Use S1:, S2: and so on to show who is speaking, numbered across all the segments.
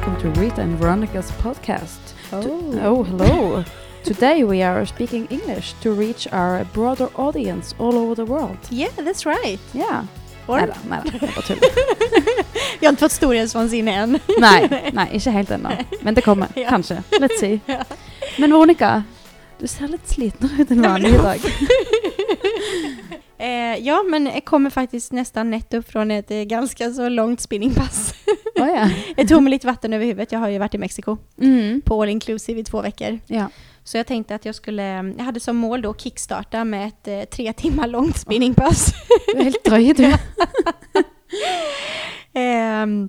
S1: welcome to Rita and Veronica's podcast.
S2: Oh.
S1: Oh, hello. Today we are speaking English to reach our broader audience all over the world.
S2: Yeah, that's right.
S1: Yeah.
S2: Or?
S1: Nej da, nei da, jeg.
S2: Vi har inte fått storhetsvansinne än.
S1: Nei, nei, ikke helt ennå. Men det kommer,
S2: Ja.
S1: kanskje. Let's see.
S2: Ja.
S1: Men Veronica, du ser litt sliten ut en vanlig dag.
S2: Eh, ja, men jag kommer faktiskt nästan nätt upp från ett eh, ganska så långt spinningpass. Jag tog mig lite vatten över huvudet. Jag har ju varit i Mexiko
S1: Mm.
S2: på all inclusive i två veckor.
S1: Ja.
S2: Så jag tänkte att jag skulle, jag hade som mål då att kickstarta med ett eh, tre timmar långt spinningpass.
S1: Du er helt drøy, du.
S2: Ehm,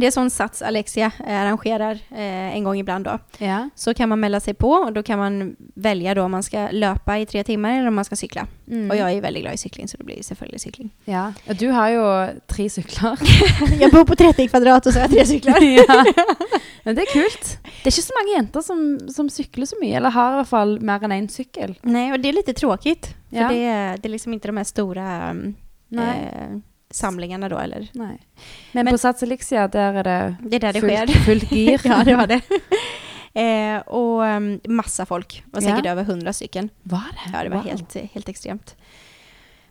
S2: det är sån sats Alexia eh, arrangerar eh, en gång ibland då.
S1: Ja.
S2: Så kan man mälla sig på och då kan man välja då om man ska löpa i tre timmar eller om man ska cykla.
S1: Mm.
S2: Och jag är väldigt glad i cykling så det blir selvfølgelig cykling.
S1: ja. Og du har jo tre sykler.
S2: jag bor på 30 kvadrat och så har jag tre cyklar.
S1: ja. Men det er kult. Det er ikke så mange jenter som, som sykler så mye, eller har i hvert fall mer enn én sykkel.
S2: Nej, och det är lite tråkigt. För
S1: Ja.
S2: det, är, det är liksom inte de här stora
S1: Nej.
S2: eh, samlingarna då eller?
S1: Nei. Men,
S2: Men-
S1: på Sats Elixia, der er det
S2: Det är där det
S1: fullt,
S2: sker.
S1: fullt gir.
S2: ja, det var det. eh, och um, massa folk. Var säkert
S1: Ja.
S2: över hundra stycken.
S1: Var det?
S2: Ja, det var
S1: Wow.
S2: helt, helt extremt.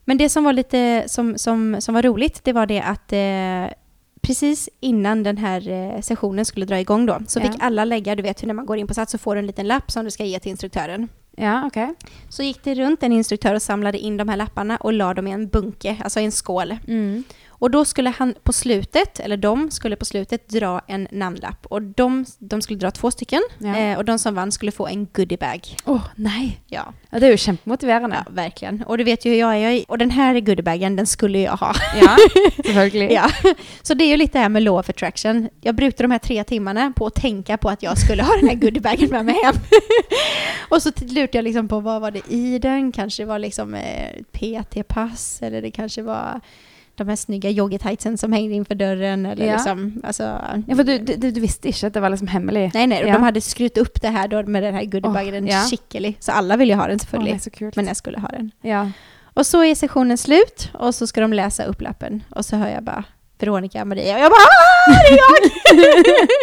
S2: Men det som var lite som, som, som var roligt, det var det att eh, precis innan den här eh, sessionen skulle dra igång då, så
S1: Ja.
S2: fick alla lägga, du vet hur när man går in på Sats så får du en liten lapp som du ska ge till instruktören.
S1: Ja, ok.
S2: Så gick det runt en instruktör och samlade in de här lapparna och la dem i en bunke, alltså i en skål.
S1: Mm.
S2: Och då skulle han på slutet, eller de skulle på slutet dra en namnlapp. Och de, de skulle dra två stycken.
S1: Ja.
S2: Eh, och de som vann skulle få en goodiebag.
S1: Åh, nei.
S2: Ja,
S1: Ja, det er jo kjempemotiverende.
S2: ja, verkligen. Och du vet ju hur jag är. Och den här goodiebagen, den skulle jag ha.
S1: Ja, selvfølgelig.
S2: ja. Så det är ju lite det här med law of attraction. Jag brukade de här tre timmarna på att tänka på att jag skulle ha den här goodiebagen med mig hem. och så lurade jag liksom på vad var det i den? Kanske var liksom eh, PT-pass eller det kanske var de här snygga joggetightsen som hängde inför dörren eller
S1: Ja.
S2: liksom, alltså,
S1: Ja, for du, du, du visste ikke at det var liksom hemmelig?
S2: Nej, nej, och
S1: Ja.
S2: de hade skrutit upp det här då med den här goodiebagen,
S1: Åh,
S2: den
S1: ja.
S2: skicklig. Så alla vill ju ha den
S1: Åh,
S2: selvfølgelig.
S1: nei, så kult.
S2: men jag skulle ha den.
S1: ja.
S2: Och så är sessionen slut och så ska de läsa upp lappen och så hör jag bara Veronica Maria och jag bara "Ah, det är jag!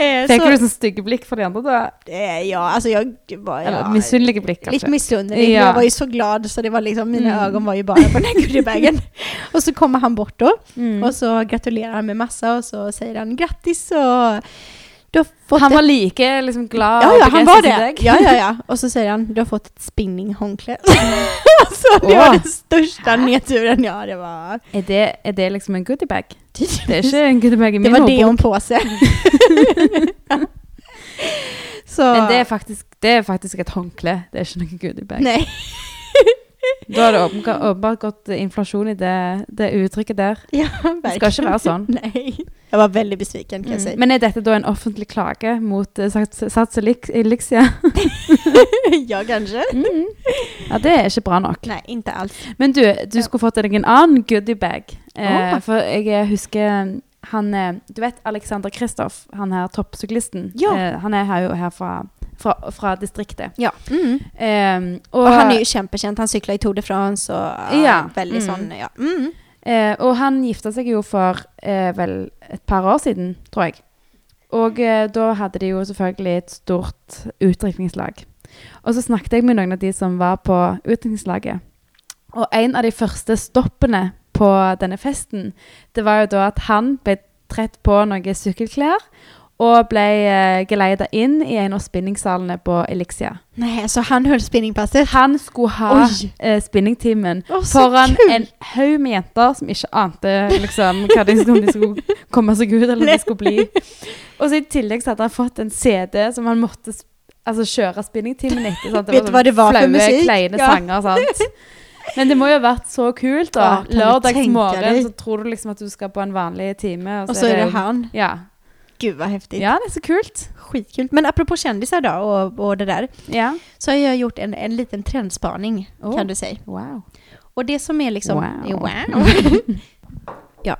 S2: Eh,
S1: du
S2: så,
S1: sånn stygge blikk fra de andre da?
S2: eh, ja, alltså jag var
S1: Eller
S2: ja,
S1: misunnelige blikk,
S2: lite
S1: kanskje?
S2: missunnig.
S1: Ja.
S2: Jag var ju så glad så det var liksom, mina
S1: Mm.
S2: ögon var ju bara på den här goodiebagen. och så kommer han bort då
S1: Mm.
S2: och så gratulerar han med massa och så säger han grattis och du har fått
S1: Han
S2: ett
S1: var like liksom glad
S2: Ja, ja, han var det. Ja, ja, ja. Och så säger han, du har fått ett spinninghåndkläde. alltså, det var den största nedturen. Ja, det var...
S1: Er det, er det liksom en goodiebag? Det ikke en goodiebag i
S2: Det
S1: min
S2: var
S1: håndbok.
S2: deonpåse. så...
S1: Men det er, faktisk, det er faktisk et håndkle. Det er ikke noen goodiebag.
S2: Nej.
S1: Da har det åpenbart, gått inflasjon i det, det uttrykket der.
S2: Ja,
S1: Det skal ikke være sånn.
S2: Nej. Jag var väldigt besviken kan jag
S1: Mm.
S2: säga.
S1: Men er dette da en offentlig klage mot uh, Sats Sats Elix- Elixia?
S2: ja, kanske.
S1: Mm. Ja, det er ikke bra nok.
S2: Nej, inte alls.
S1: Men du, du skulle fått deg en annen goodiebag. Eh,
S2: Åh.
S1: For jeg husker han eh, Du vet Alexander Kristoff, han her toppsyklisten?
S2: Ja.
S1: Eh, han her fra, fra, fra distriktet.
S2: Ja. Mm.
S1: Eh, og,
S2: Och han är ju kämpekänd. Han cyklar i Tour de France och
S1: Ja.
S2: väldigt
S1: Mm.
S2: sån, ja. Mm.
S1: eh, og han gifta seg jo for eh, vel et par år siden, tror jeg. Og eh, da hadde de jo selvfølgelig et stort utdrikningslag. Og så snakket jeg med noen av de som var på utdrikningslaget. Og en av de første stoppene på denne festen, det var jo da at han ble trett på noen sykkelklær og ble eh, geleida inn i en av spinningsalene på Elixia.
S2: Nej, så han höll spinningpasset.
S1: Han skulle ha
S2: Oj.
S1: eh, spinningtimen
S2: Åh, så
S1: foran
S2: kul!
S1: en haug med jenter som ikke ante liksom, hva de skulle, om de skulle komme seg ut, eller hva de skulle bli. Og så i tillegg så hadde han fått en CD som han måtte sp- altså, kjøre spinningtimen etter. Sant?
S2: Vet du hva det var for
S1: flaue,
S2: musikk?
S1: kleine
S2: Ja.
S1: sanger. Sant? Men det må jo ha vært så kult, da.
S2: Ja,
S1: Lørdagsmorgen så tror du liksom at du skal på en vanlig time.
S2: Och så är det han.
S1: Ja.
S2: Gud vad häftigt.
S1: ja, det är så kult.
S2: Skitkul. Men apropå kändisar då och, och det där.
S1: Ja.
S2: Så har jag gjort en, en liten trendspaning
S1: Oh.
S2: kan du säga.
S1: Wow.
S2: Och det som är liksom...
S1: Wow.
S2: wow. ja.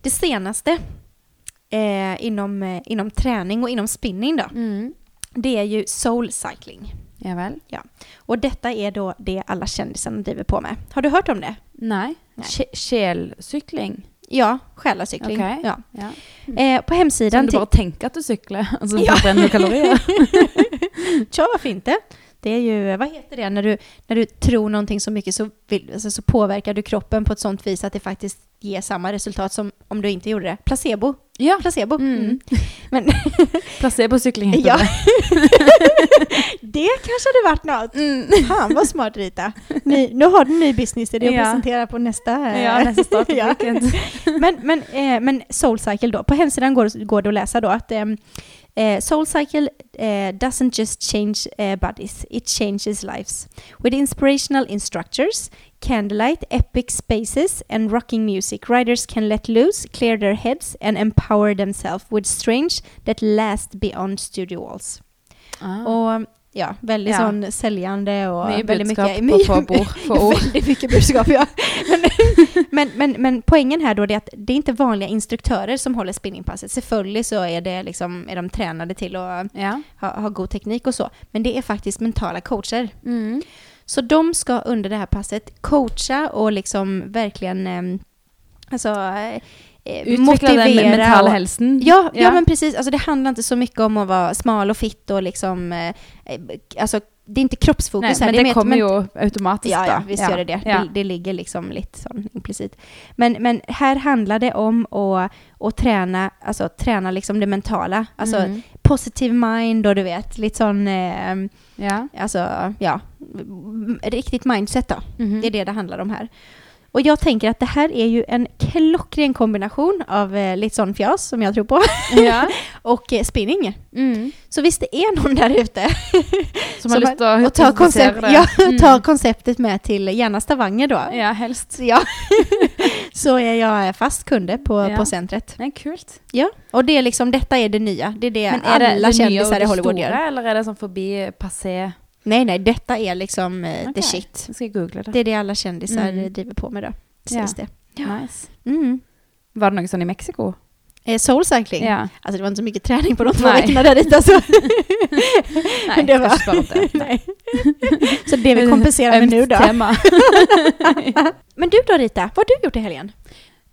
S2: Det senaste eh, inom, eh, inom träning och inom spinning då.
S1: Mm.
S2: Det är ju soul cycling.
S1: Ja vel.
S2: Och detta är då det alla kändisarna driver på med. Har du hört om det?
S1: Nei. Sje- Sjelsykling.
S2: Ja, själarcykling.
S1: Okej.
S2: Ja.
S1: Ja.
S2: Eh, på hemsidan...
S1: Som du bara tänker att du cyklar, och så
S2: Ja.
S1: förbränner du kalorier.
S2: Tja, varför inte? Det är ju, vad heter det, när du, när du tror någonting så mycket så, vill, alltså, så påverkar du kroppen på ett sånt vis att det faktiskt ger samma resultat som om du inte gjorde det. Placebo.
S1: Ja.
S2: Placebo.
S1: Mm.
S2: Mm. Men
S1: Placebo-cykling heter
S2: Ja.
S1: det.
S2: det kanske hade varit något.
S1: Mm.
S2: Fan vad smart Rita. Ny, nu har du en ny businessidé att
S1: Ja.
S2: presentera på nästa... eh,
S1: Ja, nästa start
S2: Ja. men, men, eh, men Soulcycle då, på hemsidan går, går det att läsa då att ehm, eh, Soulcycle eh, doesn't just change eh, bodies, it changes lives. With inspirational instructors, candlelight, epic spaces and rocking music, riders can let loose, clear their heads and empower themselves with strange that last beyond studio walls.
S1: Ah.
S2: Och ja, väldigt
S1: Ja.
S2: sån säljande och
S1: Mycket
S2: väldigt
S1: budskap
S2: mycket...
S1: på få ord.
S2: Väldigt mycket budskap, ja. Men, men, men, men poängen här då är att det är inte vanliga instruktörer som håller spinningpasset. Selvfølgelig så är, det liksom, är de tränade till att
S1: Ja.
S2: ha, ha god teknik och så. Men det är faktiskt mentala coacher.
S1: Mm.
S2: Så de ska under det här passet coacha och liksom verkligen eh, alltså, eh,
S1: Utveckla den
S2: motivera
S1: mentala
S2: och-
S1: hälsan.
S2: Ja, ja. men precis. Alltså, det handlar inte så mycket om att vara smal och fit och liksom... Eh, eh, alltså, det är inte kroppsfokus
S1: Nej,
S2: här.
S1: men
S2: det
S1: det
S2: mer-
S1: kommer
S2: men-
S1: ju automatiskt
S2: Ja, ja, visst gör det det.
S1: Ja.
S2: det. Det ligger liksom lite sån implicit. Men, men här handlar det om att, att träna, alltså, träna liksom det mentala. Alltså
S1: Mm.
S2: positive mind och du vet, lite sån... Eh,
S1: Ja.
S2: alltså, ja, riktigt mindset då.
S1: Mhm.
S2: Det är det det handlar om här. Och jag tänker att det här är ju en klockren kombination av eh, lite sån fjas, som jag tror på,
S1: ja.
S2: och eh, spinning.
S1: Mm.
S2: Så visst det är någon där ute
S1: Som har lust att
S2: och ta,
S1: hypnotisera
S2: koncept, ja,
S1: Mm.
S2: ta konceptet med till gärna Stavanger då.
S1: Ja, helst.
S2: Så, ja. så är jag fast kunde på,
S1: Ja.
S2: på centret.
S1: Nej, kult.
S2: Ja, och det är liksom, detta är det nya. Det är det
S1: Men är
S2: alla
S1: det det
S2: kändisar i Hollywood
S1: stora,
S2: gör.
S1: eller är det som förbi passé?
S2: Nej, nej, detta är liksom eh, the shit.
S1: Jag ska googla det.
S2: Det är det alla kändisar
S1: Mm.
S2: driver på med då.
S1: Ja.
S2: Sägs det. Ja.
S1: Nice.
S2: Mm.
S1: Var det något sånt i Mexiko?
S2: Eh, soul cycling.
S1: Ja.
S2: Alltså det var inte så mycket träning på de två veckorna där ute. Så.
S1: Nej,
S2: det var...
S1: inte.
S2: Nej. Så det vi kompenserar med nu då. Men du då Rita, vad har du gjort i helgen?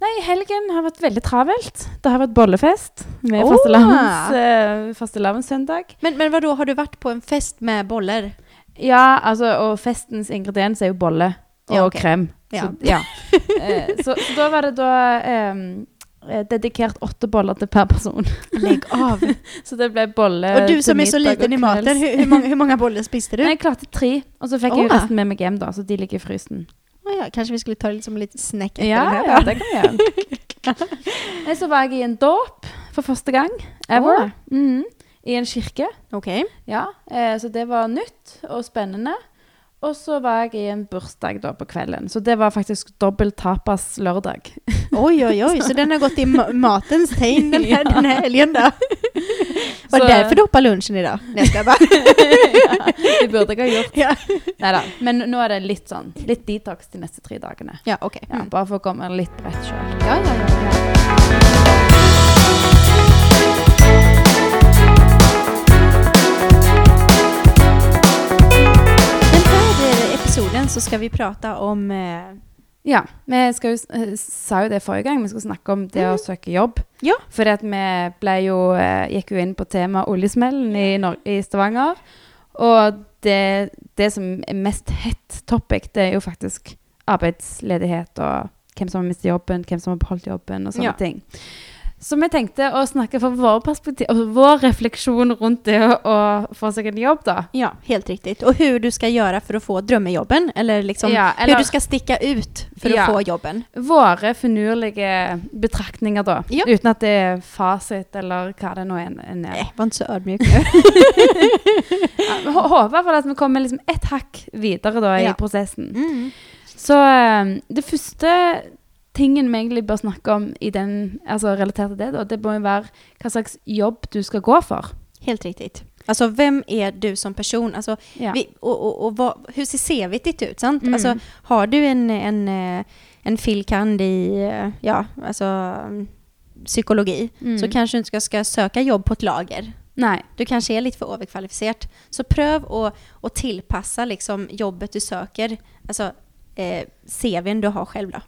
S1: Nej, helgen har varit väldigt travelt. Det har varit bollefest med
S2: Åh!
S1: fastelavns, eh, fastelavnssöndag.
S2: Men, men vad då har du varit på en fest med bollar?
S1: Ja, alltså, och festens ingrediens är ju bolle och
S2: Ja, okej.
S1: krem.
S2: Ja.
S1: Så, ja. Eh, så, så då var det då ehm, eh, dedikert åtta bollar till per person.
S2: Lägg av.
S1: Så det blev bolle
S2: Och du som är
S1: till
S2: så liten i maten, hur, hur, många, hur många bollar spiste du?
S1: Nej, jag klarade tre. Och så jag ju
S2: Åh.
S1: resten med mig hem då, så de ligger i frysen.
S2: Oh, ja, kanske vi skulle ta det liksom lite snack efter
S1: Ja,
S2: den här.
S1: ja, det kan vi göra. Så var jag i en dåp för första gång ever.
S2: Åh.
S1: Mm. I en kyrka.
S2: Okej.
S1: Ja, eh, så det var nytt och spännande. Och så var jag i en bursdag då på kvällen. Så det var faktiskt dobbelt tapas lördag.
S2: Oj, oj, oj, så den har gått i ma- matens tegn den här,
S1: Ja.
S2: den här helgen då? Var det därför du hoppade lunchen idag? Nej, jag skojar bara.
S1: ja, det burde jeg ha gjort.
S2: Ja,
S1: Neida. Men nå er det litt sånn, litt detox de neste tre dagene.
S2: ja okej.
S1: Ja,
S2: Mm.
S1: bare for å komme litt bredt sjøl.
S2: Ja, ja, ja, så ska vi prata om... Eh,
S1: Ja, vi skal eh, sa jo det forrige gang, vi skulle snakke om det å søke jobb.
S2: Ja.
S1: At vi jo, eh, gikk jo inn på temaet oljesmellen i, i Stavanger. Og det, det som er mest hett topic, det er jo faktisk arbeidsledighet og hvem som har mistet jobben, hvem som har beholdt jobben og sånne
S2: Ja.
S1: ting. Så vi tenkte å snakke fra våre perspektiv, og vår refleksjon rundt det å, få seg en jobb, da.
S2: ja, helt riktigt. Och hur du ska göra för att få drömmejobben. Eller liksom
S1: Ja,
S2: hur
S1: eller-
S2: du ska sticka ut för
S1: Ja.
S2: att få jobben.
S1: Våre finurlige betraktninger, da.
S2: Ja.
S1: Uten at det er fasit, eller hva det nå enn enn er.
S2: Nej, var inte så.
S1: Ja, vi hå- håper i hvert at vi kommer liksom ett hakk videre da,
S2: Ja.
S1: i prosessen.
S2: Mm.
S1: Så eh, det første tingen vi egentlig bør snakke om i den, altså relatert til det, da, det må jo være hva slags jobb du skal gå for.
S2: Helt riktigt. Alltså vem är du som person? Alltså,
S1: Ja.
S2: vi, och, och, och vad, hur ser CVt ditt ut? Sant?
S1: Mm.
S2: Alltså, har du en, en, en filkand i ja, alltså, psykologi
S1: Mm.
S2: så kanske du inte ska, ska söka jobb på ett lager.
S1: Nei.
S2: Du kanske är lite för överkvalificerad. Så pröv att, att tillpassa liksom jobbet du söker, alltså eh, CVn du har själv då.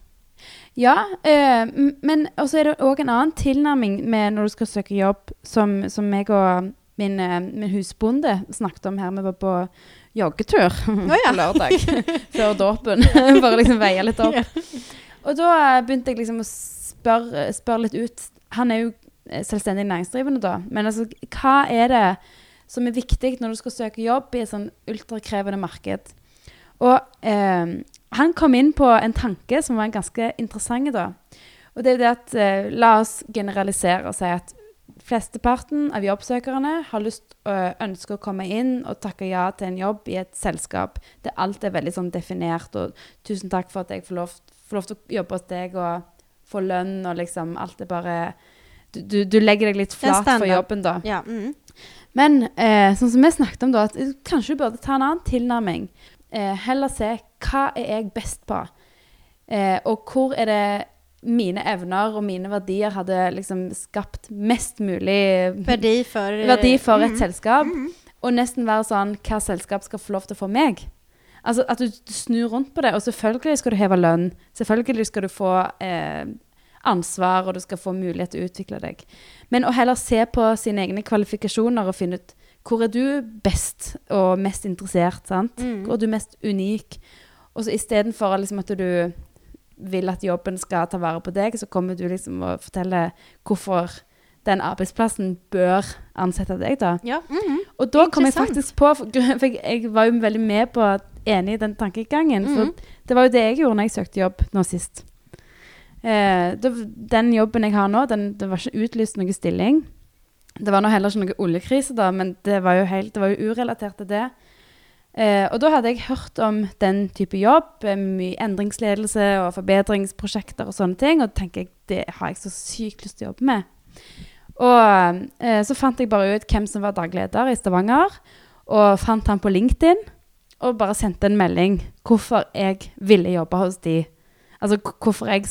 S1: Ja, eh, men også er det òg en annen tilnærming med når du skal søke jobb, som, som jeg og min, eh, min husbonde snakket om her. Vi var på joggetur
S2: ja.
S1: på lørdag før dåpen. Bare liksom veie litt opp. Og da eh, begynte jeg liksom å spørre, spørre litt ut. Han er jo eh, selvstendig næringsdrivende, da. Men altså, hva er det som er viktig når du skal søke jobb i et sånn ultrakrevende marked? Og eh, han kom inn på en tanke som var ganske interessant da. Og det er det at eh, La oss generalisere og si at flesteparten av jobbsøkerne har lyst øh, ønsker å komme inn og takke ja til en jobb i et selskap der alt er veldig sånn definert, og tusen takk for at jeg får lov, får lov til å jobbe hos deg og få lønn, og liksom alt er bare Du, du, du legger deg litt
S2: Det
S1: flat for jobben, da.
S2: Ja, mm.
S1: Men eh, sånn som vi snakket om da, at eh, kanskje du burde ta en annen tilnærming. Eh, heller se hva er jeg best på, eh, og hvor er det mine evner og mine verdier hadde liksom skapt mest mulig
S2: Verdi for
S1: verdi for et
S2: mm.
S1: selskap. Og nesten være sånn hva selskap skal få lov til å få meg. Altså At du, du snur rundt på det. Og selvfølgelig skal du heve lønn. Selvfølgelig skal du få eh, ansvar, og du skal få mulighet til å utvikle deg. Men å heller se på sine egne kvalifikasjoner og finne ut hvor er du best og mest interessert. sant?
S2: Mm.
S1: Hvor er du mest unik? Og så istedenfor liksom at du vil at jobben skal ta vare på deg, så kommer du liksom og forteller hvorfor den arbeidsplassen bør ansette deg, da.
S2: Ja. mhm.
S1: Og da kom jeg faktisk på, for jeg, var jo veldig med på, enig i den tankegangen,
S2: Mhm.
S1: for det var jo det jeg gjorde når jeg søkte jobb nå sist. Eh, det, den jobben jeg har nå, den, det var ikke utlyst noen stilling. Det var nå heller ikke noe oljekrise da, men det var jo, helt, det var jo urelatert til det. Eh, og da hadde jeg hørt om den type jobb, eh, mye endringsledelse og forbedringsprosjekter og sånne ting, og tenker jeg, det har jeg så sykt lyst til å jobbe med. Og eh, så fant jeg bare ut hvem som var dagleder i Stavanger, og fant han på LinkedIn, og bare sendte en melding hvorfor jeg ville jobbe hos de. Altså hvorfor jeg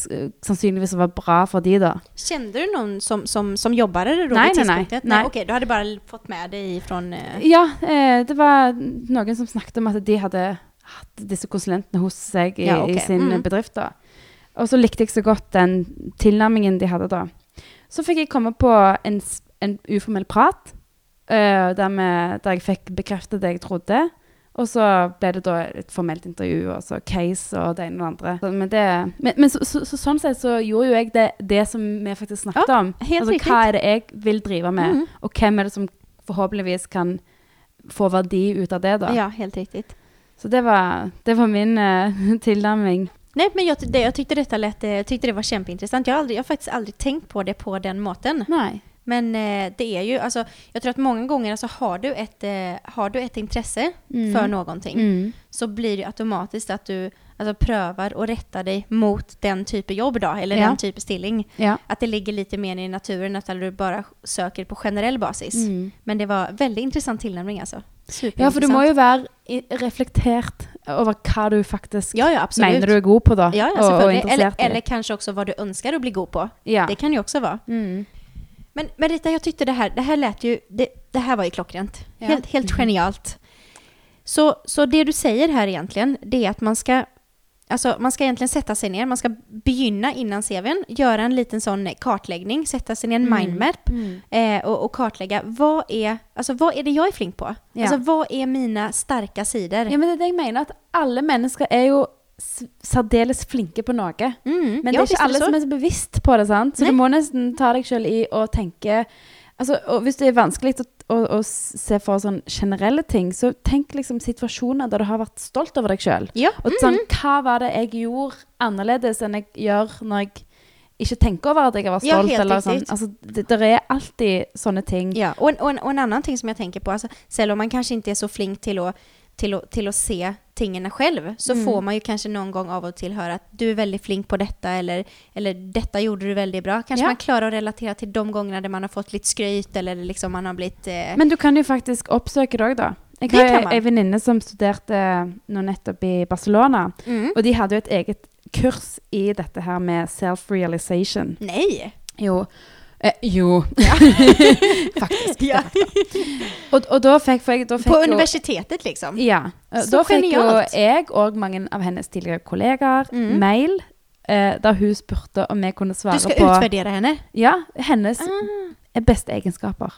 S1: sannsynligvis var bra for de da.
S2: Kände du någon som, som, som jobbade då
S1: Nej, nej, nej.
S2: tidspunktet?
S1: Nej.
S2: Okej, du hade bara fått med dig från... Eh,
S1: Ja, eh, det var noen som snakket om at de hadde hatt disse konsulentene hos seg i,
S2: Ja, ok.
S1: i sin
S2: Mm.
S1: bedrift. da. Og så likte jeg så godt den tilnærmingen de hadde da. Så fikk jeg komme på en, en uformell prat, eh, der, vi, der jeg fikk bekreftet det jeg trodde. Og så ble det da et formelt intervju, og så case og det ene og det andre. Så, men det, men, men så, så, så, sånn sett så gjorde jo jeg det, det som vi faktisk snakket
S2: Ja,
S1: om. altså,
S2: riktig.
S1: hva er det jeg vil drive med,
S2: Mhm.
S1: og hvem er det som forhåpentligvis kan få verdi ut av det da.
S2: Ja, helt riktigt.
S1: Så det var, det var min eh, tilnærming.
S2: Nej, men jag, det, jag tyckte detta lät, jag tyckte det var kämpeintressant. Jag har, aldrig, jag har faktiskt aldrig tänkt på det på den måten.
S1: Nei.
S2: Men eh, det är ju, alltså, jag tror att många gånger alltså, har, du ett, eh, har du ett intresse
S1: Mm.
S2: för någonting
S1: Mm.
S2: så blir det automatiskt att du alltså, prövar och rättar dig mot den typ av jobb då, eller
S1: Ja.
S2: den typ av stilling.
S1: Ja.
S2: Att det ligger lite mer i naturen att du bara söker på generell basis.
S1: Mm.
S2: Men det var väldigt intressant tillämpning alltså.
S1: ja, for du må jo være i, reflektert over hva du faktisk
S2: Ja, ja,
S1: mener du er god på, da.
S2: Ja, ja,
S1: og
S2: selvfølgelig. Eller, eller kanske också vad du önskar att bli god på.
S1: ja.
S2: Det kan ju också vara.
S1: Mm.
S2: Men Merita, jag tyckte det här, det här lät ju, det, det här var ju klockrent.
S1: Ja.
S2: Helt, helt genialt. Så, så det du säger här egentligen, det är att man ska, alltså man ska egentligen sätta sig ner, man ska begynna innan CVn, göra en liten sån kartläggning, sätta sig ner en
S1: Mm.
S2: mindmap
S1: Mm.
S2: eh, och, och kartlägga vad är, alltså vad är det jag är flink på?
S1: Ja.
S2: Alltså vad är mina starka sidor?
S1: ja, men det er det jeg mener, at alle mennesker er jo s- særdeles flinke på noe.
S2: Mm,
S1: Men
S2: ja,
S1: det er
S2: visst
S1: ikke alle
S2: så.
S1: som er så bevisst på det, sant? Så
S2: Nei.
S1: du må nesten ta deg selv i å tenke Altså, og hvis det er vanskelig å, å, å se for sånn generelle ting, så tenk liksom situasjoner der du har vært stolt over deg sjøl.
S2: Ja,
S1: Og sånn, hva var det jeg gjorde annerledes enn jeg gjør når jeg ikke tenker over at jeg har vært
S2: Ja,
S1: stolt?
S2: helt
S1: eller sånn. Altså, det, det er alltid sånne ting.
S2: Ja, en, och, en, och en annan ting som jag tänker på, alltså, selv om man kanske inte är så flink till att, till att, till att se tingen själv, så
S1: Mm.
S2: får man ju kanske någon gång av och till höra att du är väldigt flink på detta, eller, eller detta gjorde du väldigt bra. Kanske
S1: Ja.
S2: man klarar att relatera till de gångerna där man har fått lite skryt, eller liksom man har blivit... Eh,
S1: Men du kan jo faktisk oppsøke det. Jeg
S2: Det
S1: har ei venninne som studerte nå nettopp i Barcelona.
S2: mm.
S1: Og de hadde jo et eget kurs i dette her med self-realization.
S2: Nej!
S1: Jo. Eh, jo. Faktisk.
S2: Ja.
S1: Og, og da fikk, for jeg, da fikk
S2: På universitetet liksom.
S1: Ja. eh,
S2: Så
S1: da fikk jo jeg og mange av hennes tidligere kollegaer
S2: Mm.
S1: mail eh, der hun spurte om jeg kunne svare
S2: Du ska
S1: på
S2: utvärdera henne?
S1: ja, hennes
S2: Ah,
S1: beste egenskaper.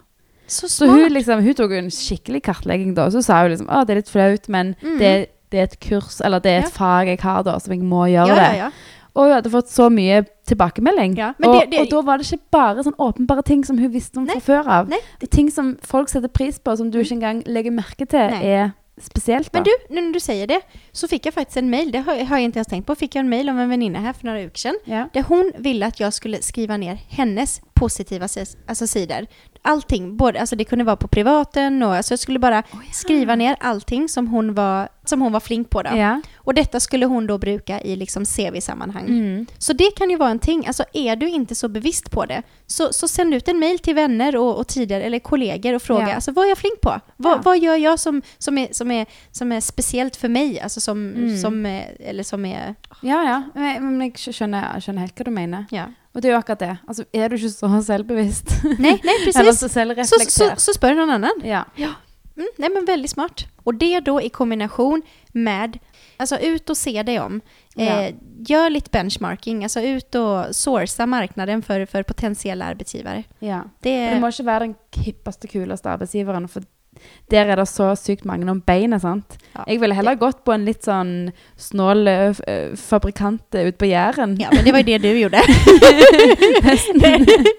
S2: så
S1: Så
S2: smart.
S1: hun, liksom, hun tok en skikkelig kartlegging da, og så sa hun liksom at det er litt flaut, men
S2: Mm.
S1: det, det er et kurs, eller det er et
S2: Ja.
S1: fag jeg har da, som jeg må gjøre
S2: ja, ja,
S1: det.
S2: Ja.
S1: Og hun hadde fått så mye tilbakemelding.
S2: Ja, men
S1: og,
S2: det- det-
S1: og da var det ikke bare sånn åpenbare ting som hun visste om
S2: Nei,
S1: fra før av.
S2: nei.
S1: Ting som folk setter pris på, som du ikke engang legger merke til,
S2: Nei.
S1: er spesielt. Da.
S2: Men du, nu när du säger det så fick jag faktiskt en mail, det har, har jag inte ens tänkt på, fick jag en mail av en väninna här för några veckor sedan.
S1: ja.
S2: Där hon ville att jag skulle skriva ner hennes positiva alltså, sidor. Allting, både, alltså det kunde vara på privaten och alltså jag skulle bara skriva ner allting som hon var, som hon var flink på. Då.
S1: ja.
S2: Och detta skulle hon då bruka i liksom CV-sammanhang.
S1: Mm.
S2: Så det kan ju vara en ting, alltså är du inte så bevisst på det, så, så sänd ut en mail till vänner och, och tidigare, eller kollegor och fråga,
S1: Ja.
S2: alltså vad är jag flink på? Vad,
S1: Ja.
S2: vad gör jag som, som, är, som, är, som är speciellt för mig? Alltså som,
S1: Mm.
S2: som, är- eller som är,
S1: ja, ja. Men men jeg skjønner, jeg skjønner helt hva du mener.
S2: ja.
S1: Og det er jo akkurat det. Altså, er du ikke så selvbevisst?
S2: Nej, nej
S1: Eller
S2: precis.
S1: så
S2: Så, så,
S1: selvreflektert.
S2: så spör någon annan.
S1: Ja.
S2: Mm, nej men väldigt smart. Och det då i kombination med, alltså ut och se dig om. Eh,
S1: Ja.
S2: Gör lite benchmarking, alltså ut och sourca marknaden för, för potentiella arbetsgivare.
S1: ja.
S2: Det,
S1: det må ikke være den hippeste, kuleste arbeidsgiveren, for der er det så sykt mange om beinet, sant?
S2: Ja.
S1: Jeg ville heller gått på en litt sånn snål fabrikant ute på Jæren.
S2: ja, men det var ju det du gjorde.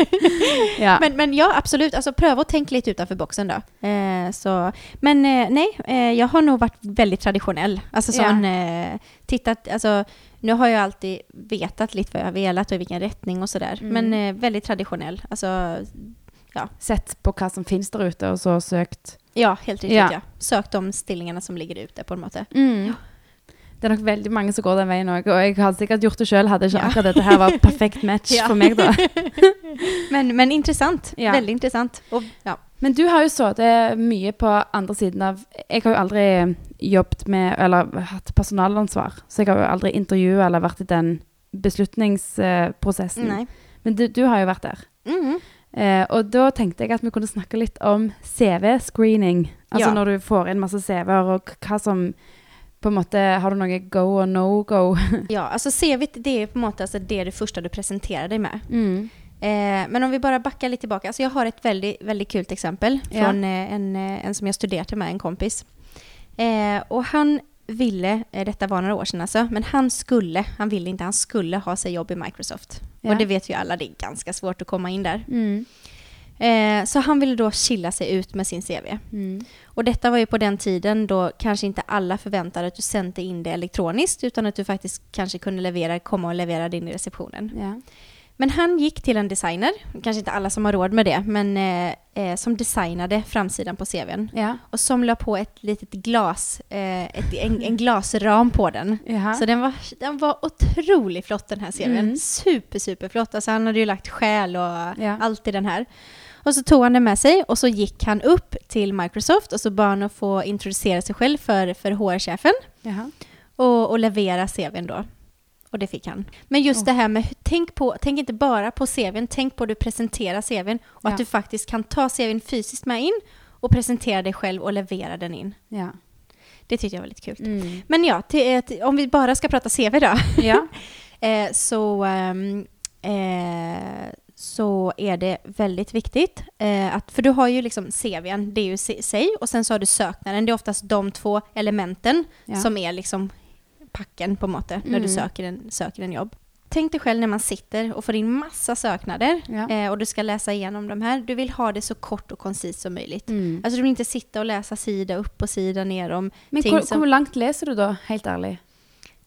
S1: Ja.
S2: men, men ja, absolut. Alltså pröva att tänka lite utanför boxen då. Eh, så, men eh, nej, eh, jag har nog varit väldigt traditionell. Alltså
S1: Ja.
S2: sån, eh, tittat, alltså nu har jag alltid vetat lite vad jag har velat och i vilken riktning och sådär.
S1: Mm.
S2: Men eh, väldigt traditionell. Alltså,
S1: Sett på hva som finnes der ute, og så søkt.
S2: Ja, helt riktigt
S1: Ja.
S2: ja. Sök de stillingarna som ligger ute på en måte.
S1: Det er nok veldig mange som går den veien òg, og jeg hadde sikkert gjort det sjøl, hadde ikke
S2: Ja.
S1: akkurat dette her var perfekt match
S2: Ja.
S1: for meg, da.
S2: Men, men intressant.
S1: Ja.
S2: Väldigt intressant. Och, ja.
S1: Men du har jo sittet mye på andre siden av Jeg har jo aldri jobbet med Eller hatt personalansvar, så jeg har jo aldri intervjua eller vært i den beslutningsprosessen.
S2: Nej.
S1: Men du, du har jo vært der.
S2: Mm.
S1: Eh, og da tenkte jeg at vi kunne snakke litt om CV-screening. Altså
S2: Ja.
S1: når du får inn masse CV-er, og hva som på en måte Har du noe go og no go?
S2: Ja, alltså CV det är på något alltså det, är det första du presenterar dig med.
S1: Mm.
S2: Eh, men om vi bara backar lite tillbaka. Alltså jag har ett väldigt, väldigt kul exempel
S1: Ja.
S2: från eh, en, eh, en som jag studerade med, en kompis. Eh, och han ville, eh, detta var några år sedan alltså, men han skulle, han ville inte, han skulle ha sig jobb i Microsoft.
S1: Ja.
S2: Och det vet ju alla, det är ganska svårt att komma in där.
S1: Mm.
S2: Eh, så han ville då chilla sig ut med sin CV.
S1: Mm.
S2: Och detta var ju på den tiden då kanske inte alla förväntade att du sände in det elektroniskt utan att du faktiskt kanske kunde leverera, komma och leverera det in i receptionen.
S1: Ja.
S2: Men han gick till en designer, kanske inte alla som har råd med det, men eh, eh, som designade framsidan på CVn.
S1: ja.
S2: Och som la på ett litet glas, eh, ett, en, en glasram på den.
S1: Jaha.
S2: Så den var, den var otroligt flott den här CVn.
S1: Mm.
S2: Super, super flott. Alltså han hade ju lagt själ och
S1: Ja.
S2: allt i den här. Och så tog han den med sig och så gick han upp till Microsoft och så bad han att få introducera sig själv för, för HR-chefen och, och leverera CVn då. Och det fick han. Men just
S1: Oh.
S2: det här med, tänk, på, tänk inte bara på CVn, tänk på hur du presenterar CVn och
S1: Ja.
S2: att du faktiskt kan ta CVn fysiskt med in och presentera dig själv och leverera den in.
S1: Ja.
S2: Det tyckte jag var lite kul.
S1: Mm.
S2: Men ja, till, till, om vi bara ska prata CV då.
S1: ja.
S2: Eh, så, ehm, eh, så är det väldigt viktigt. Eh, att, för du har ju liksom CVn, det är ju sig, och sen så har du söknaden. Det är oftast de två elementen
S1: Ja.
S2: som är liksom packen på måte när du
S1: Mm.
S2: söker en, söker en jobb. Tänk dig själv när man sitter och får in massa söknader
S1: Ja.
S2: eh, och du ska läsa igenom de här. Du vill ha det så kort och koncist som möjligt.
S1: Mm.
S2: Alltså du vill inte sitta och läsa sida upp och sida ner om
S1: Men
S2: ting som-
S1: hvor langt leser du da, helt ærlig?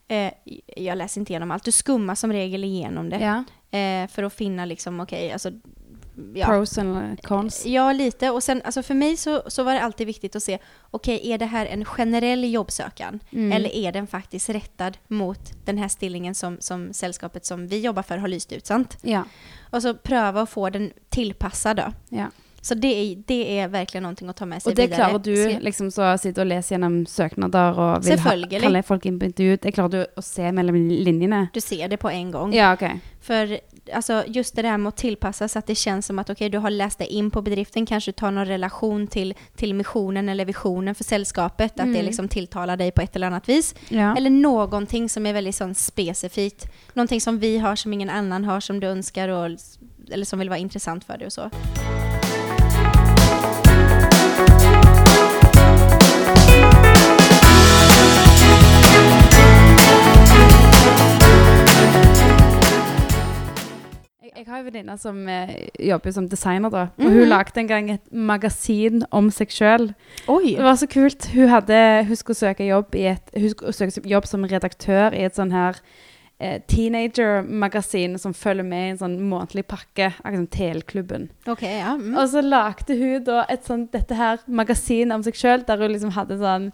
S2: Eh, jag läser inte igenom allt. Du skummar som regel igenom det.
S1: Ja.
S2: Eh, för att finna liksom, okej, alltså... Ja.
S1: Pros and cons?
S2: ja, lite. Och sen, alltså för mig så, så var det alltid viktigt att se, okej, är det här en generell jobbsökan?
S1: Mm.
S2: Eller är den faktiskt rättad mot den här stillingen som, som sällskapet som vi jobbar för har lyst ut, sant?
S1: Ja.
S2: Och så pröva att få den tillpassad då.
S1: ja.
S2: Så det är, det är verkligen någonting att ta med sig
S1: Og det
S2: vidare.
S1: klarer du, liksom så sitte og lese gjennom søknader og vil ha, kalle folk inn på intervju. Det klarer du å se mellom linjene?
S2: Du ser det på en gång.
S1: Ja, ok.
S2: För alltså just det där med att tillpassa så att det känns som att okej, du har läst dig in på bedriften, kanske tar någon relation till, till missionen eller visionen för sällskapet, att det
S1: Mm.
S2: liksom tilltalar dig på ett eller annat vis.
S1: Ja.
S2: Eller någonting som är väldigt sån specifikt. Någonting som vi har som ingen annan har som du önskar och, eller som vill vara intressant för dig och så.
S1: Venninne som eh, jobber som designer, da. Og hun lagde en gang et magasin om seg sjøl. Det var så kult. Hun, hadde, hun skulle søke jobb, i et, hun skulle søke jobb som redaktør i et sånn her eh, teenager-magasin som følger med i en sånn månedlig pakke, akkurat som TL-klubben.
S2: Okej, ja. Mm.
S1: Og så lagde hun da et sånt, dette her magasin om seg sjøl, der hun liksom hadde sånn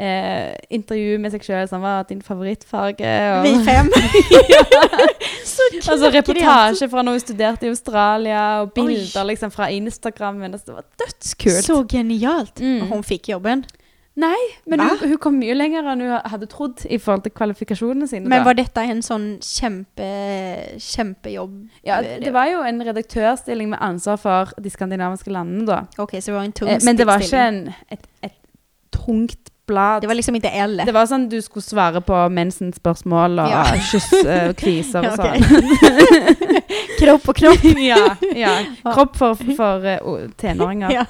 S1: eh, intervju med seg sjøl, som var din favorittfarge. Og,
S2: Vi fem. så
S1: Altså
S2: klockrent.
S1: reportasje fra når hun studerte i Australia, og bilder
S2: Oj.
S1: liksom fra Instagrammen. Altså, det var dødskult.
S2: Så genialt!
S1: Mm.
S2: Och hon fick jobben.
S1: Nei, men
S2: Va?
S1: hun, hun kom mye lenger enn hun hadde trodd i forhold til kvalifikasjonene sine.
S2: Men
S1: da.
S2: var detta en sån kämpe, kämpejobb?
S1: ja, det var jo en redaktørstilling med ansvar for de skandinaviske landene, da.
S2: Okej, så det var en tung
S1: Eh, men det var ikke
S2: stilling.
S1: en, et, et tungt blad.
S2: Det var liksom inte L.
S1: Det var sånn du skulle svare på mensenspørsmål og
S2: Ja.
S1: kyss eh, og og sånn.
S2: okej. Kropp och knopp.
S1: ja, ja. Kropp for, for eh, o- tenåringer.
S2: Ja.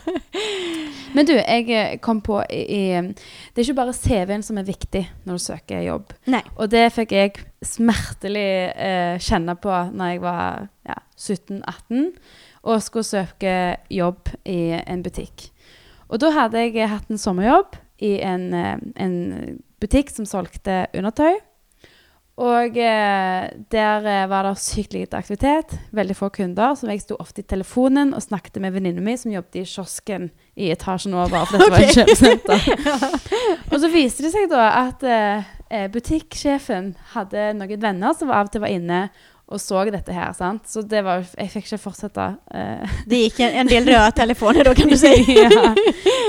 S1: Men du, jeg eh, kom på i, Det er ikke bare CV-en som er viktig når du søker jobb.
S2: Nej.
S1: Og det fikk jeg smertelig eh, kjenne på når jeg var ja, 17-18 og skulle søke jobb i en butikk. Og da hadde jeg hatt en sommerjobb i en, eh, en butikk som solgte undertøy. Og eh, der eh, var det sykt lite aktivitet, veldig få kunder, så jeg sto ofte i telefonen og snakket med venninnen min som jobbet i kiosken i etasjen over, for dette var et kjøpesenter. Og så viste det seg da at eh, eh, butikksjefen hadde noen venner som av og til var inne og så dette her, sant? Så det var, jeg fikk ikke fortsette. eh,
S2: Det gick en, en del röda telefoner då kan du säga.
S1: ja.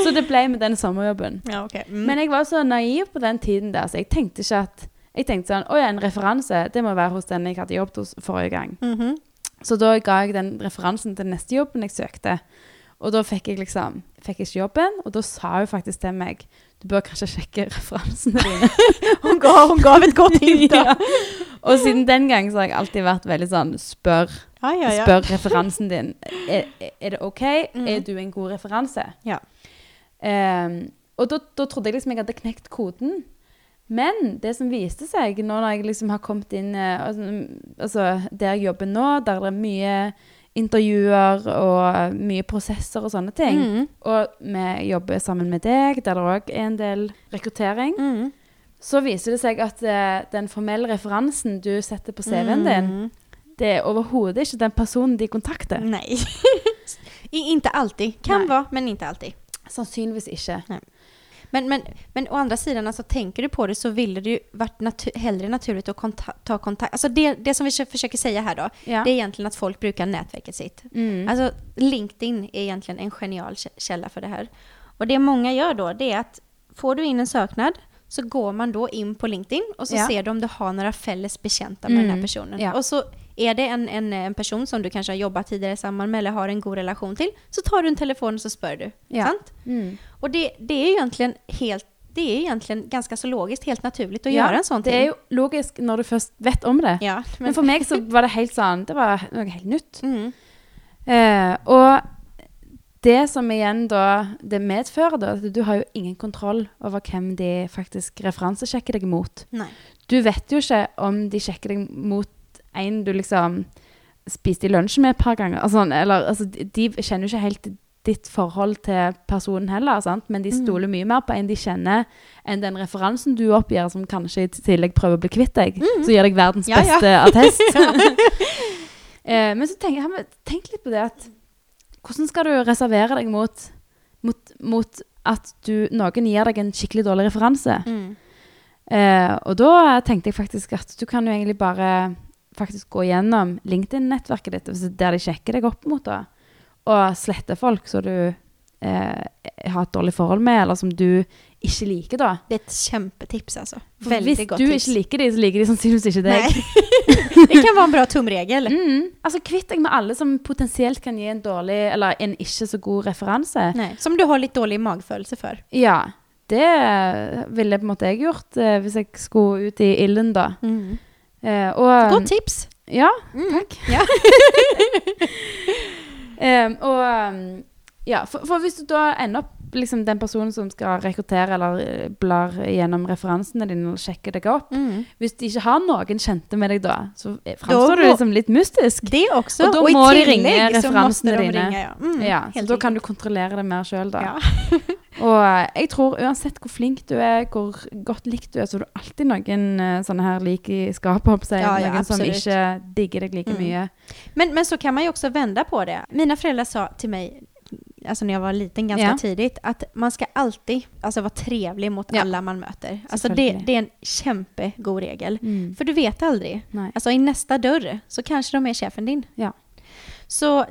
S1: Så det ble med den sommerjobben.
S2: Ja, okej. Mm.
S1: Men jeg var så naiv på den tiden der, så jeg tenkte ikke at Jeg tenkte sånn Å ja, en referanse, det må være hos den jeg hadde jobbet hos forrige gang.
S2: Mhm.
S1: Så da ga jeg den referansen til neste jobben jeg søkte. Og da fikk jeg liksom Fikk ikke jobben, og da sa hun faktisk til meg Du bør kanskje sjekke referansene dine.
S2: Hon, gav, hon gav ett gott hint då.
S1: ja. Og siden den gang så har jeg alltid vært veldig sånn Spør,
S2: Ja, ja,
S1: spør referansen din. Er, er det OK?
S2: Mm.
S1: Er du en god referanse?
S2: Ja.
S1: Ehm, og da, da trodde jeg liksom jeg hadde knekt koden. Men det som viste seg nå når jeg liksom har kommet inn eh, altså, der jeg jobber nå, der det er mye intervjuer og mye prosesser og sånne ting,
S2: Mm.
S1: og vi jobber sammen med deg, der det òg er en del rekruttering,
S2: Mm.
S1: så viser det seg at eh, den formelle referansen du setter på CV-en din,
S2: Mm.
S1: det er overhodet ikke den personen de kontakter.
S2: Nej. I, inte alltid. Kan
S1: Nej.
S2: vara, men inte alltid.
S1: Sannsynligvis ikke.
S2: Men, men, men å andra sidan, alltså, tänker du på det så ville det ju varit natu- hellre naturligt att konta- ta kontakt. Alltså det, det som vi försöker säga här då,
S1: Ja.
S2: det är egentligen att folk brukar nätverket sitt.
S1: Mm.
S2: Alltså LinkedIn är egentligen en genial kä- källa för det här. Och det många gör då, det är att får du in en söknad så går man då in på LinkedIn och så
S1: Ja.
S2: ser du om du har några fälles bekänta med den här
S1: Mm,
S2: personen.
S1: ja.
S2: Och så är det en, en, en person som du kanske har jobbat tidigare samman med eller har en god relation till, så tar du en telefon och så spör du.
S1: Ja.
S2: Sant?
S1: Mm.
S2: Och det, det är egentligen helt det är egentligen ganska så logiskt, helt naturligt att
S1: Ja,
S2: göra en sån
S1: Det
S2: ting.
S1: er jo logisk når du først vet om det.
S2: Ja,
S1: Men
S2: men,
S1: for meg så var det helt sånn Det var noe helt nytt.
S2: mm,
S1: Eh, og det som igjen da det medfører, da, at du har jo ingen kontroll over hvem de faktisk referansesjekker deg mot.
S2: nej.
S1: Du vet jo ikke om de sjekker deg mot en du liksom spiste i lunsj med et par ganger. Altså, eller, altså, de kjenner jo ikke helt ditt forhold til personen heller, sant? men de
S2: Mm.
S1: stoler mye mer på en de kjenner, enn den referansen du oppgir, som kanskje i tillegg prøver å bli kvitt deg,
S2: Mm.
S1: som gir deg verdens
S2: Ja, ja.
S1: beste attest. eh, men så vi tenkt litt på det at hvordan skal du reservere deg mot, mot, mot at du, noen gir deg en skikkelig dårlig referanse?
S2: Mm.
S1: Eh, og da tenkte jeg faktisk at du kan jo egentlig bare faktisk gå gjennom LinkedIn-nettverket ditt, altså der de sjekker deg opp mot det, og slette folk som du eh, har et dårlig forhold med, eller som du ikke liker da.
S2: Det är ett kämpetips alltså.
S1: For
S2: Väldigt
S1: hvis
S2: gott
S1: du
S2: tips.
S1: ikke liker de, så liker de sannsynligvis ikke deg.
S2: Det kan vara en bra tumregel.
S1: Mm. Altså, Kvitt deg med alle som potensielt kan gi en dårlig eller en ikke så god referanse.
S2: Nej, som du har lite dårlig magfølelse for.
S1: Ja, det ville på en måte jeg gjort eh, hvis jeg skulle ut i ilden, da. Eh, og,
S2: Godt tips.
S1: Ja,
S2: Mm.
S1: takk.
S2: Ja.
S1: Eh, og um, ja, for, for hvis du da ender opp liksom den personen som skal rekruttere eller eh, blar gjennom referansene dine og sjekker deg opp,
S2: Mm.
S1: hvis de ikke har noen kjente med deg da, så eh, framstår du liksom litt mystisk.
S2: Det också.
S1: Och då
S2: Och i
S1: må de
S2: tillägg
S1: ringa
S2: så måste
S1: referansene
S2: de
S1: dine.
S2: ringa, ja. Mm,
S1: Ja, så da kan du kontrollere det mer sjøl, da.
S2: Ja.
S1: Og eh, jeg tror uansett hvor flink du er, hvor godt likt du er, så har du alltid noen eh, sånne her lik i skapet,
S2: Ja, ja,
S1: noen som ikke digger deg like
S2: Mm.
S1: mye.
S2: Men, men så kan man ju också vända på det. Mina föräldrar sa till mig, alltså när jag var liten ganska
S1: Ja.
S2: tidigt, att man ska alltid alltså, vara trevlig mot
S1: Ja.
S2: alla man möter. Alltså det, det är en kämpegod regel.
S1: Mm.
S2: För du vet aldrig.
S1: Nei.
S2: Alltså i nästa dörr så kanske de är chefen din.
S1: Ja.
S2: Så...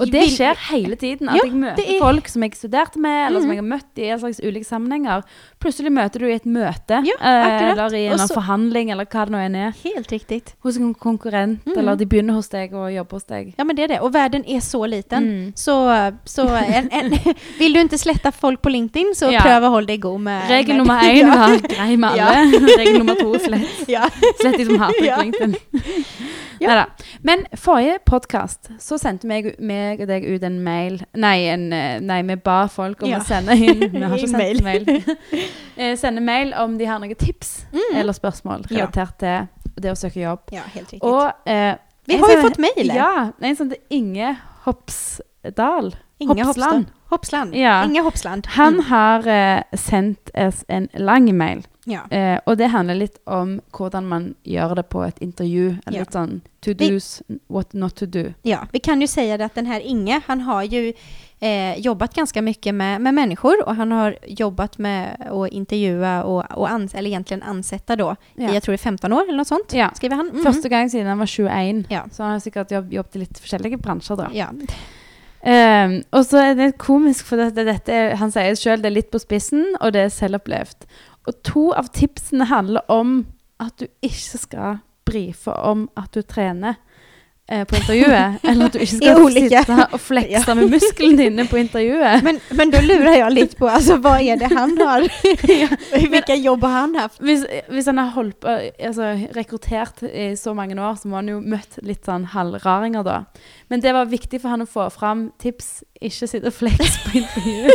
S1: Og det
S2: vil-
S1: skjer hele tiden. At
S2: Ja,
S1: jeg møter
S2: er-
S1: folk som jeg studerte med, eller som
S2: Mhm.
S1: jeg har møtt i en slags ulike sammenhenger. Plutselig møter du i et møte,
S2: Ja,
S1: eh, eller i en
S2: Og så-
S1: forhandling, eller hva det nå enn er.
S2: Helt riktigt.
S1: Hos en konkurrent,
S2: Mhm.
S1: eller de begynner hos deg og jobber hos deg.
S2: Ja men det är det. Och världen är så liten.
S1: Mm.
S2: Så, så en, en, vill du inte slätta folk på LinkedIn så
S1: Ja.
S2: pröva håll dig god med...
S1: Regel
S2: med,
S1: nummer én, vær grei med alle. Regel nummer to, slett. Slett de som hater. LinkedIn.
S2: Ja.
S1: Neida. Men forrige podkast så sendte meg, meg og deg ut en mail Nei, en, nei vi ba folk om
S2: Ja.
S1: å sende inn Vi har ikke sendt
S2: Mail.
S1: mail. Eh, sende mail om de har noen tips
S2: Mm.
S1: eller spørsmål
S2: Ja.
S1: relatert til det å søke jobb.
S2: ja, helt riktigt.
S1: Og eh,
S2: Vi har
S1: sånn-
S2: fått mejl.
S1: Ja. En som heter Inge Hopsdal.
S2: Inga
S1: Hoppsland.
S2: Hoppsland. Hoppsland.
S1: Ja.
S2: Inga Hoppsland.
S1: Han
S2: Mm.
S1: har eh, sendt oss en lang mail.
S2: Ja.
S1: Eh, og det handler litt om hvordan man gjør det på et intervju. Eller
S2: Ja.
S1: litt sånn to
S2: Vi-
S1: do's, what not to do.
S2: ja, vi kan ju säga det att den här Inge, han har ju eh, jobbat ganska mycket med, med människor och han har jobbat med att intervjua och, och ans eller egentligen ansätta då
S1: Ja.
S2: i, jag tror det är 15 år eller något sånt,
S1: Ja.
S2: skriver han. Mm.
S1: Første gang siden han var 21.
S2: Ja.
S1: Så han har sikkert jobb, jobbet i litt forskjellige bransjer, da.
S2: Ja.
S1: Ehm, og så er det komisk, for det, det, dette han sier sjøl det er litt på spissen, og det er selvopplevd. Og to av tipsene handler om at du ikke skal brife om at du trener eh, på intervjuet. eller at du ikke skal sitte og flekse med musklene dine på intervjuet.
S2: Men, men då lurar jag lite på, alltså vad är det han har? Vilka jobb har han haft?
S1: Hvis, hvis han har holdt på, altså, rekruttert i så mange år, så må han jo møtt litt sånn halvraringer, da. Men det var viktig for han å få fram tips. Ikke sitte og flex på intervju.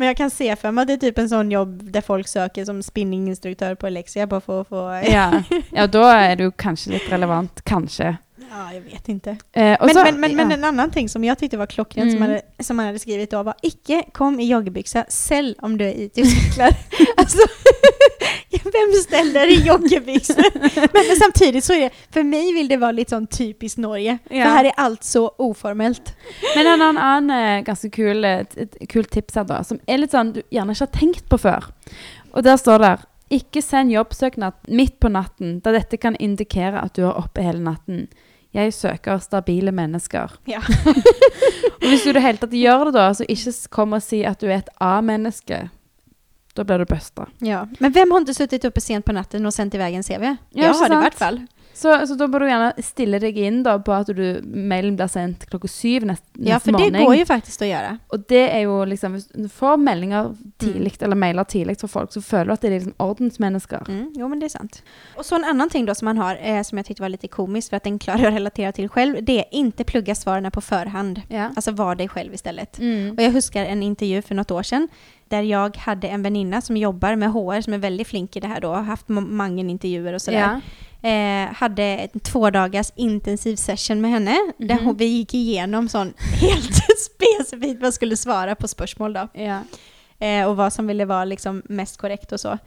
S2: Men jag kan se för mig att det är typ en sån jobb där folk söker som spinninginstruktör på Alexia bara för att få...
S1: ja. ja, da er det jo kanskje litt relevant. Kanskje.
S2: Ja, jag vet inte.
S1: Eh,
S2: Men,
S1: så-
S2: men, men, men
S1: ja.
S2: en annan ting som jag tyckte var klockrent som,
S1: Mm.
S2: hade, som han hade skrivit då var icke kom i joggebyxa, sälj om du är IT-utvecklare. alltså, vem ställer i joggebyxor? men, men samtidigt så är det, för mig vill det vara lite sån typiskt Norge.
S1: Ja.
S2: För här är allt så oformellt.
S1: Men en annen eh, ganske kul, et, et kult tips her, da, som er litt sånn du gjerne ikke har tenkt på før. Og der står det ikke send jobbsøknad midt på natten, da dette kan indikere at du er oppe hele natten. Jeg søker stabile mennesker.
S2: Ja.
S1: Og hvis du i det hele tatt gjør det, da, så ikke s- kom og si at du er et A-menneske. Da blir du busta.
S2: ja. Men vem har inte suttit uppe sent på natten och sänt iväg en CV?
S1: Ja,
S2: jag har det i vart fall.
S1: Så, så da bør du gjerne stille deg inn da, på at du, mailen blir sendt klokka syv nest,
S2: Ja,
S1: neste
S2: för det
S1: morgen.
S2: går ju faktiskt att göra.
S1: Og det er jo liksom Hvis du får meldinger tidlig, eller mailer tidlig fra folk, så føler du at det er liksom ordensmennesker.
S2: Mm, jo, men det är sant. Och så en annan ting då som man har, eh, som jag tyckte var lite komiskt för att den klarar jag att relatera till själv, det är inte plugga svaren på förhand.
S1: Ja.
S2: Alltså var dig själv istället.
S1: Mm.
S2: Och jag huskar en intervju för något år sedan där jag hade en väninna som jobbar med HR som är väldigt flink i det här då, har haft många intervjuer och sådär.
S1: Ja.
S2: Eh, hade en två dagars intensiv session med henne där
S1: Mhm.
S2: hon, vi gick igenom sån helt specifikt vad skulle svara på spörsmål då.
S1: Ja.
S2: Eh, och vad som ville vara liksom mest korrekt och så.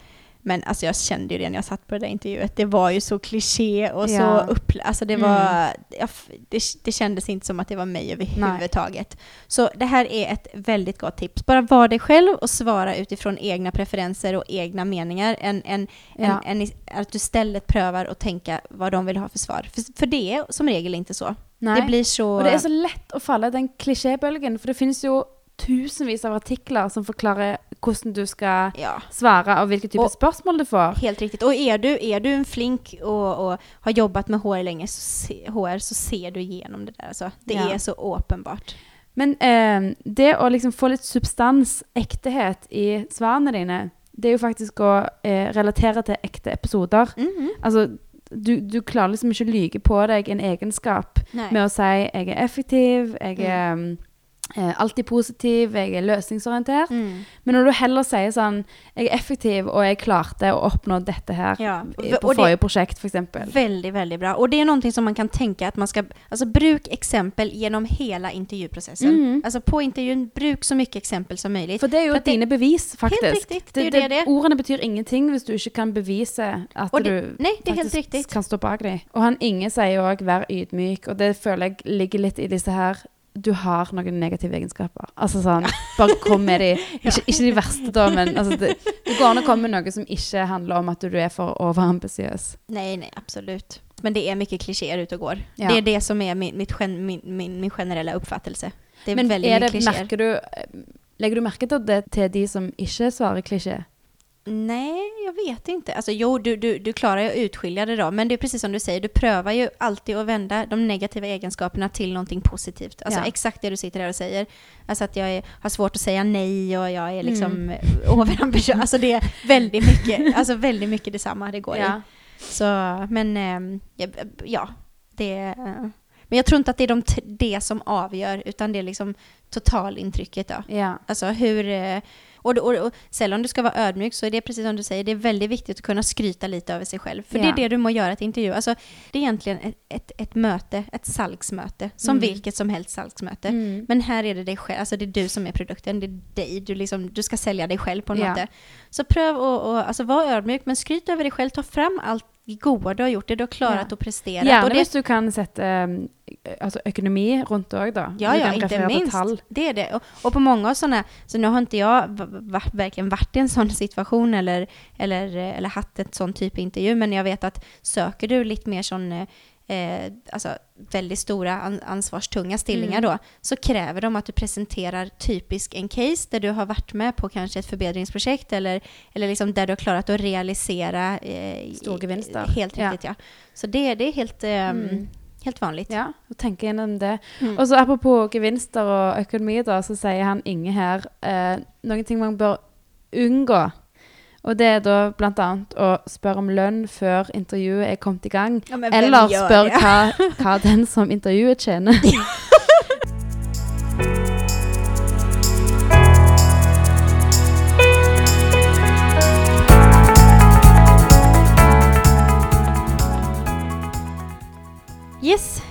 S2: Men alltså jag kände ju det när jag satt på det där intervjuet. Det var ju så kliché och
S1: Ja.
S2: så upp... Alltså det
S1: Mm.
S2: var... jag f- det, det kändes inte som att det var mig överhuvudtaget. Så det här är ett väldigt gott tips. Bara var dig själv och svara utifrån egna preferenser och egna meningar. Än, än,
S1: Ja.
S2: än i- att du istället prövar att tänka vad de vill ha för svar. För, för det är som regel inte så.
S1: Nei.
S2: Det blir så...
S1: Og det er så lett å falle i den klisjébølgen, for det finnes jo tusenvis av artikler som forklarer hvordan du skal
S2: Ja,
S1: svare, og hvilke typer
S2: Og-
S1: spørsmål du får.
S2: helt riktigt. Och är du, är du en flink och, och har jobbat med HR länge, så se, HR, så ser du igenom det där. Alltså. Det
S1: Ja.
S2: är så uppenbart.
S1: Men eh, det å liksom få litt substans, ektehet, i svarene dine, det er jo faktisk å eh, relatere til ekte episoder.
S2: Mhm.
S1: Altså, du, du klarer liksom ikke å lyge på deg en egenskap
S2: Nej.
S1: med å si 'jeg er effektiv', 'jeg er mm, eh, alltid positiv', 'jeg er løsningsorientert'.
S2: Mm.
S1: Men når du heller sier sånn 'jeg er effektiv, og jeg klarte å oppnå dette her'
S2: Ja.
S1: på forrige prosjekt, f.eks.
S2: Väldigt, väldigt bra. Och det är någonting som man kan tänka att man ska, alltså bruk exempel genom hela intervjuprocessen.
S1: Mm.
S2: Alltså på intervjun, bruk så mycket exempel som möjligt.
S1: For det er jo
S2: For at det-
S1: dine bevis, faktisk.
S2: Helt riktigt, det det det.
S1: Ordene betyr ingenting hvis du ikke kan bevise at
S2: Og
S1: du
S2: helt
S1: faktisk kan stå bak dem. Og han Inge sier òg 'vær ydmyk', og det føler jeg ligger litt i disse her du har noen negative egenskaper. Altså sånn, Bare kom med de. Ikke, ikke de verste, da, men altså, det, det går an å komme med noe som ikke handler om at du er for overambisiøs.
S2: Nej, nej, absolut. Men det är mycket klichéer ute och går.
S1: Ja.
S2: Det är det som är min, gen- min, min, min generella uppfattelse. Det är
S1: Men
S2: väldigt mycket
S1: det, merker du, legger du merke til det til de som ikke svarer klisjé?
S2: Nej, jag vet inte. Alltså jo, du, du, du klarar ju att utskilja det då, men det är precis som du säger, du prövar ju alltid att vända de negativa egenskaperna till någonting positivt. Alltså
S1: Ja.
S2: exakt det du sitter där och säger. Alltså att jag är, har svårt att säga nej och jag är liksom
S1: Mm.
S2: överambitiös. Alltså det är väldigt mycket, alltså väldigt mycket detsamma det går i.
S1: Ja.
S2: Så, men ehm, ja, ja, det är... Men jag tror inte att det är de, det som avgör, utan det är liksom totalintrycket då.
S1: ja.
S2: Alltså hur... Och, och, och sällan du ska vara ödmjuk så är det precis som du säger, det är väldigt viktigt att kunna skryta lite över sig själv. För det
S1: Ja.
S2: är det du må göra till intervju. Alltså, det är egentligen ett, ett, ett möte, ett salgsmöte, som
S1: Mm.
S2: vilket som helst salgsmöte.
S1: Mm.
S2: Men här är det dig själv, alltså det är du som är produkten, det är dig, du, liksom, du ska sälja dig själv på något
S1: Ja.
S2: sätt. Så pröv att alltså, vara ödmjuk, men skryt över dig själv, ta fram allt goda du har gjort, det du har klarat
S1: Ja.
S2: och presterat.
S1: Gjerne
S2: det,
S1: hvis du kan sette um, altså økonomi rundt det òg, da.
S2: Ja, ja,
S1: til
S2: minst.
S1: tall.
S2: Det är det. Och, och på många sådana, så nu har inte jag verkligen varit i en sån situation eller, eller, eh, eller haft ett sån typ av intervju, men jag vet att söker du lite mer sån, eh, eh, alltså väldigt stora an, ansvarstunga stillingar
S1: Mm.
S2: då, så kräver de att du presenterar typisk en case där du har varit med på kanske ett förbättringsprojekt eller, eller liksom där du har klarat att realisera eh,
S1: Storgevinster.
S2: Helt
S1: Ja.
S2: riktigt, ja. Så det, det är helt, ehm,
S1: Mm.
S2: helt vanligt.
S1: Ja, og tenke gjennom det.
S2: Mm.
S1: Og så apropos gevinster og økonomi, da, så sier han Inge her eh, noen ting man bør unngå. Og det er da annet å spørre om lønn før intervjuet er kommet i gang.
S2: Ja,
S1: Eller spør hva, hva den som intervjuet tjener.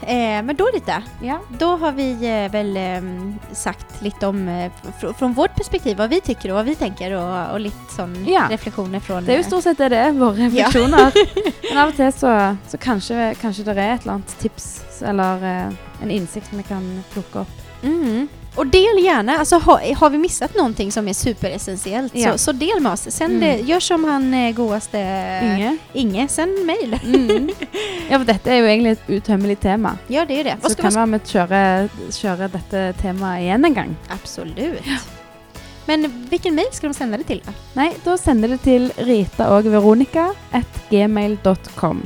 S2: men då lite.
S1: Ja.
S2: Då har vi eh, väl eh, sagt lite om, eh, fr från vårt perspektiv, vad vi tycker och vad vi tänker och, och lite sån
S1: Ja.
S2: reflektioner från...
S1: Det jo
S2: eh,
S1: stort sett det det er, våre refleksjoner. Men av og til så, så kanskje, kanskje det er et eller annet tips eller eh, en innsikt vi kan plukke opp.
S2: Mm. Och del gärna, alltså har, har vi missat någonting som är superessentiellt
S1: Ja.
S2: så, så del med oss. Sen
S1: Mm.
S2: det, gör som han eh, godaste
S1: Inge?
S2: Inge, sen mail.
S1: Mm. Ja, for dette er jo egentlig et utømmelig tema.
S2: Ja, det är det.
S1: Så kan
S2: man...
S1: kjører, kjører dette temaet igjen en gang.
S2: Absolut. Men vilken mail ska de sända det till? då?
S1: Nei, da sender det til Rita og Veronica at gmail.com.